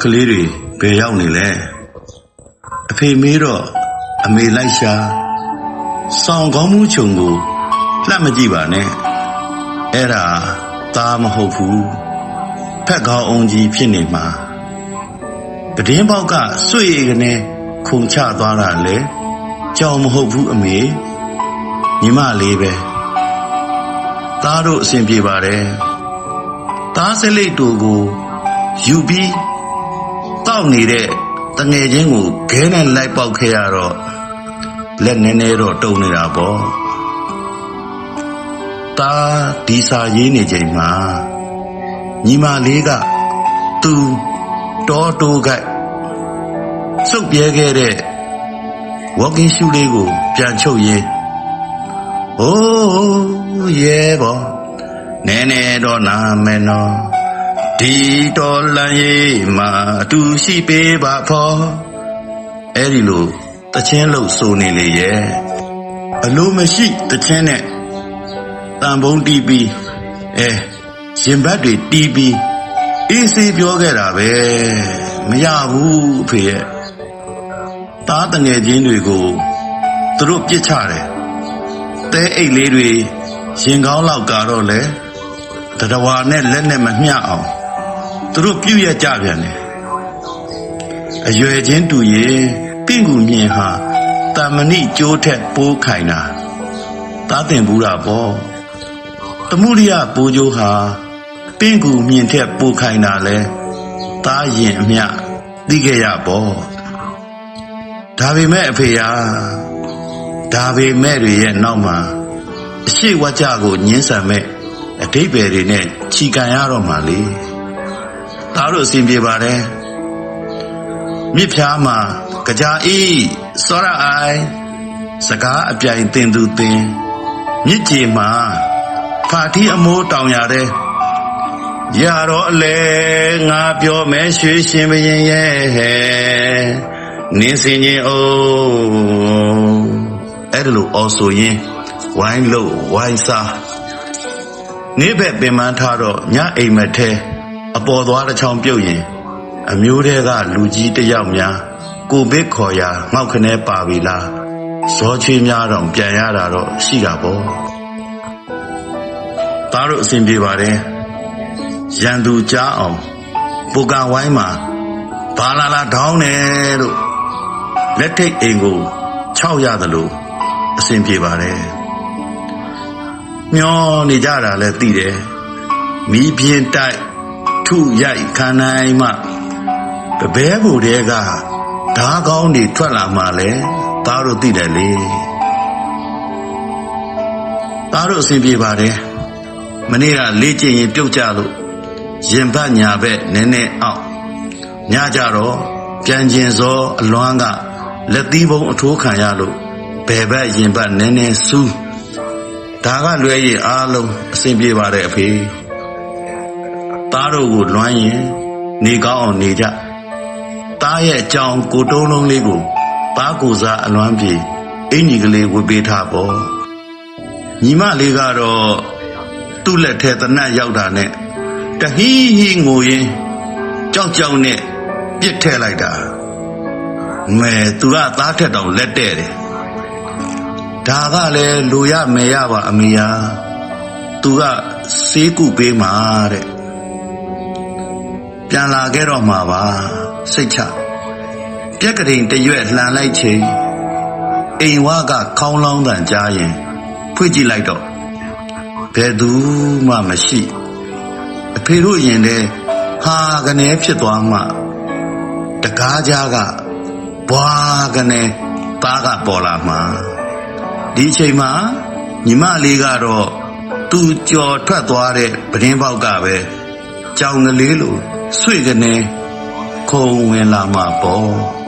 ကလေးတွေဘယ်ရောက်နေလဲအဖေမေးတော့အမေလိုက်ရှာစောင်းကောင်းမှုခြုံကိုလှမ်းမကြည့်ပါနဲ့အဲ့ဒါသားမဟုတ်ဘူး ဖက်ကောင်းအောင်ကြီးဖြစ်နေမှာပဒင်းပေါက်ကဆွေကနေခုန်ချသွားတာလေကြောင်မဟုတ်ဘူးအမေညီမလေးပဲသားတို့အစဉ်ပြေပါတယ်သားစလိတ်တူကိုယူပြီးတောက်နေတဲ့တငယ်ချင်းကိုခဲနဲ့လိုက်ပေါက်ခဲ့ရတော့လက်နည်းနည်းတော့တုံနေတာပေါ့ตาဒီစာရေးနေချိန်မှာ ညီမလေးကသူတောတိုးကစုပ်ပြဲခဲ့တဲ့ walking shoe လေးကို ပြန်ချုပ်ရင်းဟိုးရဲဘောနဲနဲတော့နာမယ်နော်ဒီတော်လန်ရေးမှာအတူရှိပေးပါဖော်အဲ့ဒီလိုတချင်းလို့ဆိုနေလေရဲ့အလိုမရှိတချင်းနဲ့တန်ဖုံးတီးပြီးအဲ ရင်ဘတ်တွေတီးပြီးအေးစေးပြောခဲ့တာပဲမရဘူးအဖေရဲ့တားတငယ်ချင်းတွေကိုသူတို့ပြစ်ချတယ်တဲအိတ်လေးတွေရင်ကောင်းလောက်ကတော့လေတတဝါနဲ့လက်နဲ့မမျှအောင်သူတို့ပြုရကြပြန်တယ်အရွယ်ချင်းတူရင်ပင့်ကူမြင်ဟာတာမဏိကျိုးထက်ပိုးခိုင်တာသားတင်ဘူးတာပေါ့တမှုရိယပိုးကျိုးဟာ ပင့်ကူမြင်ထက်ပိုးခိုင်တာလဲသားရင်အမျှသိခဲ့ရပေါ့ဒါပေမဲ့အဖေယာဒါပေမဲ့တွေရဲ့နောက်မှာအရှိဝကြကိုညှင်းဆန်မဲ့အတိတ်ပဲတွေနဲ့ခြီကန်ရတော့မှလေသားတို့အစဉ်ပြေပါတယ်မြစ်ဖြားမှာကြာအေးစောရအိုင်စကားအပြိုင်တင်သူတင်မြစ်ကြီးမှာဖာတီအမိုးတောင်ရတဲ့ ရတော့အလေငါပြောမယ်ရွှေရှင်ဘရင်ရဲ့ဟဲ့နင်းစင်ရင်အိုးအဲ့ဒါလို့အော်ဆိုရင်ဝိုင်းလို့ဝိုင်းစားနေ့ဘက်ပင်မထားတော့ညအိမ်မက်ထဲအပေါ်သွားတစ်ချောင်းပြုတ်ရင် အမျိုးတဲကလူကြီးတစ်ယောက်များကိုဘစ်ခေါ်ရာငေါက်ခနဲပါပြီလားဇောချွေးများတော့ပြန်ရတာတော့ရှိတာပေါ့သားတို့အစဉ်ပြေပါတယ် ရန်သူကြားအောင်ပူကဝိုင်းမှာဘာလာလာထောင်းတယ်လို့လက်ထိတ်အိမ်ကို6ရသလိုအစဉ်ပြေပါတယ်မျောနေကြတာလည်းသိတယ်မီးပြင်းတိုက်ထုရိုက်ခံနိုင်မှတပဲဘူတဲကဓာကောင်းတွေထွက်လာမှလဲသားတို့သိတယ်လေသားတို့အစဉ်ပြေပါတယ်မနေ့ကလေးကျင်ရင်ပြုတ်ကြလို့ ရင်ဘတ်ညာဘက်နည်းနည်းအောက်ညကြတော့ပြန်ကျင်စောအလွမ်းကလက်သီးပုံအထိုးခံရလို့ဘယ်ဘက်ရင်ဘတ်နည်းနည်းစူးဒါကလွဲရင်အားလုံးအစဉ်ပြေပါတယ်အဖေသားတို့ကိုလွမ်းရင်နေကောင်းအောင်နေကြသားရဲ့အကြောင်းကိုတုံးလုံးလေးကိုသားကိုစားအလွမ်းပြေအင်ကြီးကလေးဝတ်ပေးထားပေါ့ညီမလေးကတော့သူ့လက်ထဲတနတ်ရောက်တာနဲ့ တဟီးဟီးငိုရင်းကြောက်ကြောက်နဲ့ပြစ်ထည့်လိုက်တာမဲသူကသားထက်တောင်လက်တဲ့တယ်ဒါကလည်းလူရမယ်ရပါအမေယာသူကစေးကုပေးမှာတဲ့ပြန်လာခဲ့တော့မှာပါစိတ်ချပြက်ကတိန်တရွက်လှန်လိုက်ချိန်အိမ်ဝါကခေါင်းလောင်းတန်ကြားရင်ဖွင့်ကြည့်လိုက်တော့ဘယ်သူမှမရှိ အဖေတို့ရင်ထဲဟာကနေဖြစ်သွားမှတကားကြားကဘွာကနေသားကပေါ်လာမှဒီအချိန်မှာညီမလေးကတော့သူကြော်ထွက်သွားတဲ့ပဒင်းပေါက်ကပဲကြောင်ကလေးလိုဆွေကနေခုံဝင်လာမှာပေါ့